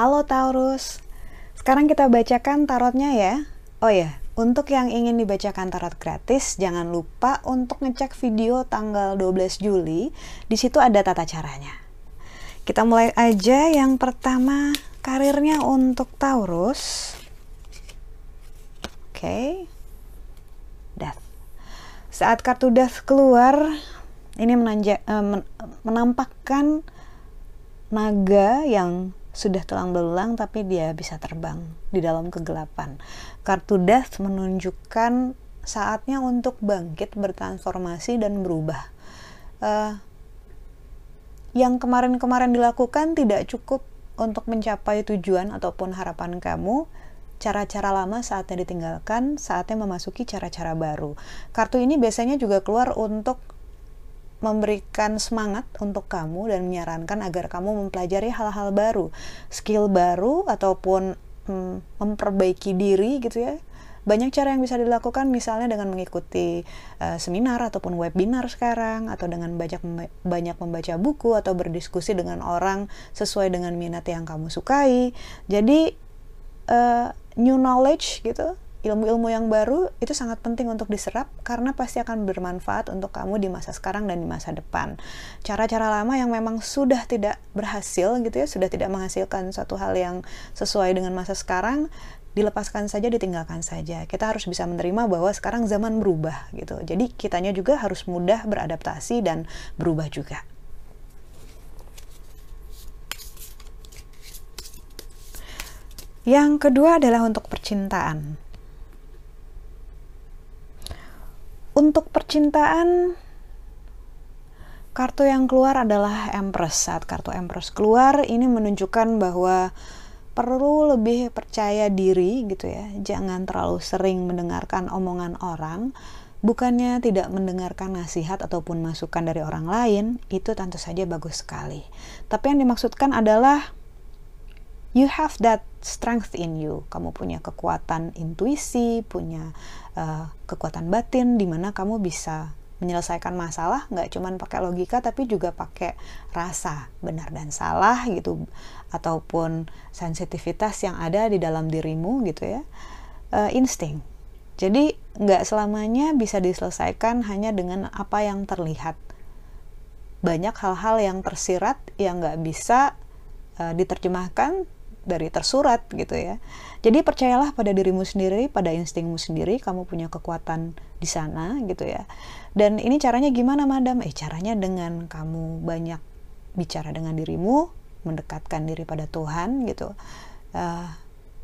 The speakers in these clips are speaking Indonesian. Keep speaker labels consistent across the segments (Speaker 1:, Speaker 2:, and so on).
Speaker 1: Halo Taurus, sekarang kita bacakan tarotnya ya. Oh ya, untuk yang ingin dibacakan tarot gratis, jangan lupa untuk ngecek video tanggal 12 Juli. Di situ ada tata caranya. Kita mulai aja yang pertama karirnya untuk Taurus. Oke. Saat kartu Death keluar, ini menanja, uh, menampakkan naga yang sudah tulang belulang tapi dia bisa terbang di dalam kegelapan. Kartu Death menunjukkan saatnya untuk bangkit, bertransformasi dan berubah. Uh, yang kemarin-kemarin dilakukan tidak cukup untuk mencapai tujuan ataupun harapan kamu. Cara-cara lama saatnya ditinggalkan, saatnya memasuki cara-cara baru. Kartu ini biasanya juga keluar untuk memberikan semangat untuk kamu dan menyarankan agar kamu mempelajari hal-hal baru, skill baru ataupun hmm, memperbaiki diri gitu ya. Banyak cara yang bisa dilakukan misalnya dengan mengikuti uh, seminar ataupun webinar sekarang atau dengan banyak banyak membaca buku atau berdiskusi dengan orang sesuai dengan minat yang kamu sukai. Jadi uh, new knowledge gitu ilmu-ilmu yang baru itu sangat penting untuk diserap karena pasti akan bermanfaat untuk kamu di masa sekarang dan di masa depan. Cara-cara lama yang memang sudah tidak berhasil gitu ya, sudah tidak menghasilkan suatu hal yang sesuai dengan masa sekarang, dilepaskan saja, ditinggalkan saja. Kita harus bisa menerima bahwa sekarang zaman berubah gitu. Jadi kitanya juga harus mudah beradaptasi dan berubah juga. Yang kedua adalah untuk percintaan. Untuk percintaan, kartu yang keluar adalah Empress. Saat kartu Empress keluar, ini menunjukkan bahwa perlu lebih percaya diri gitu ya. Jangan terlalu sering mendengarkan omongan orang. Bukannya tidak mendengarkan nasihat ataupun masukan dari orang lain, itu tentu saja bagus sekali. Tapi yang dimaksudkan adalah you have that strength in you. Kamu punya kekuatan intuisi, punya uh, kekuatan batin di mana kamu bisa menyelesaikan masalah nggak cuman pakai logika tapi juga pakai rasa benar dan salah gitu. Ataupun sensitivitas yang ada di dalam dirimu gitu ya. Uh, insting. Jadi nggak selamanya bisa diselesaikan hanya dengan apa yang terlihat. Banyak hal-hal yang tersirat yang nggak bisa uh, diterjemahkan dari tersurat gitu ya. Jadi percayalah pada dirimu sendiri, pada instingmu sendiri, kamu punya kekuatan di sana gitu ya. Dan ini caranya gimana, Madam? Eh, caranya dengan kamu banyak bicara dengan dirimu, mendekatkan diri pada Tuhan gitu. Uh,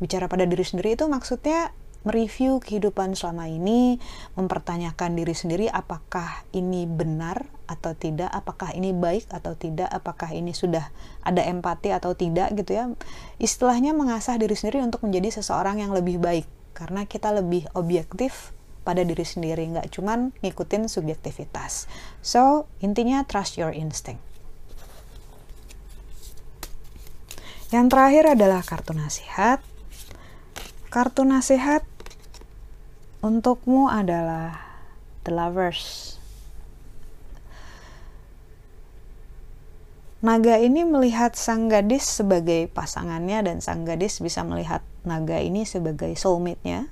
Speaker 1: bicara pada diri sendiri itu maksudnya mereview kehidupan selama ini, mempertanyakan diri sendiri apakah ini benar atau tidak, apakah ini baik atau tidak, apakah ini sudah ada empati atau tidak gitu ya. Istilahnya mengasah diri sendiri untuk menjadi seseorang yang lebih baik karena kita lebih objektif pada diri sendiri, nggak cuman ngikutin subjektivitas. So, intinya trust your instinct. Yang terakhir adalah kartu nasihat. Kartu nasihat untukmu adalah the lovers. Naga ini melihat sang gadis sebagai pasangannya dan sang gadis bisa melihat naga ini sebagai soulmate-nya.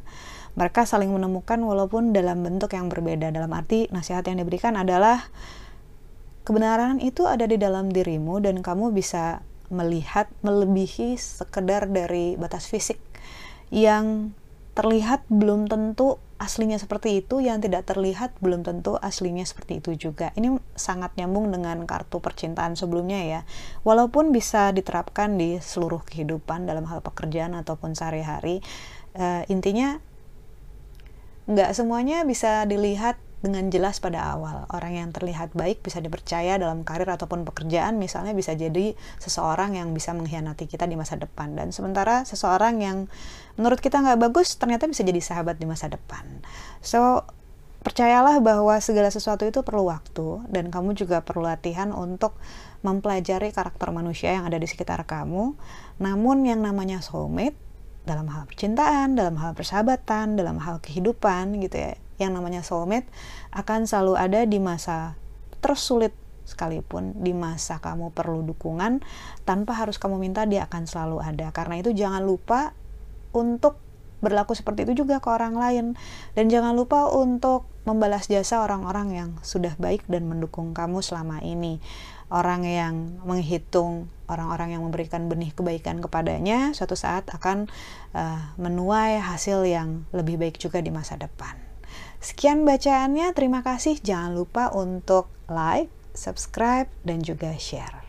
Speaker 1: Mereka saling menemukan walaupun dalam bentuk yang berbeda. Dalam arti nasihat yang diberikan adalah kebenaran itu ada di dalam dirimu dan kamu bisa melihat melebihi sekedar dari batas fisik yang terlihat belum tentu aslinya seperti itu, yang tidak terlihat belum tentu aslinya seperti itu juga. Ini sangat nyambung dengan kartu percintaan sebelumnya ya. Walaupun bisa diterapkan di seluruh kehidupan dalam hal pekerjaan ataupun sehari-hari, uh, intinya nggak semuanya bisa dilihat dengan jelas pada awal. Orang yang terlihat baik bisa dipercaya dalam karir ataupun pekerjaan, misalnya bisa jadi seseorang yang bisa mengkhianati kita di masa depan. Dan sementara seseorang yang menurut kita nggak bagus, ternyata bisa jadi sahabat di masa depan. So, percayalah bahwa segala sesuatu itu perlu waktu, dan kamu juga perlu latihan untuk mempelajari karakter manusia yang ada di sekitar kamu. Namun yang namanya soulmate, dalam hal percintaan, dalam hal persahabatan, dalam hal kehidupan gitu ya yang namanya soulmate akan selalu ada di masa tersulit sekalipun di masa kamu perlu dukungan tanpa harus kamu minta dia akan selalu ada. Karena itu jangan lupa untuk berlaku seperti itu juga ke orang lain. Dan jangan lupa untuk membalas jasa orang-orang yang sudah baik dan mendukung kamu selama ini. Orang yang menghitung orang-orang yang memberikan benih kebaikan kepadanya suatu saat akan uh, menuai hasil yang lebih baik juga di masa depan sekian bacaannya terima kasih jangan lupa untuk like subscribe, dan juga share.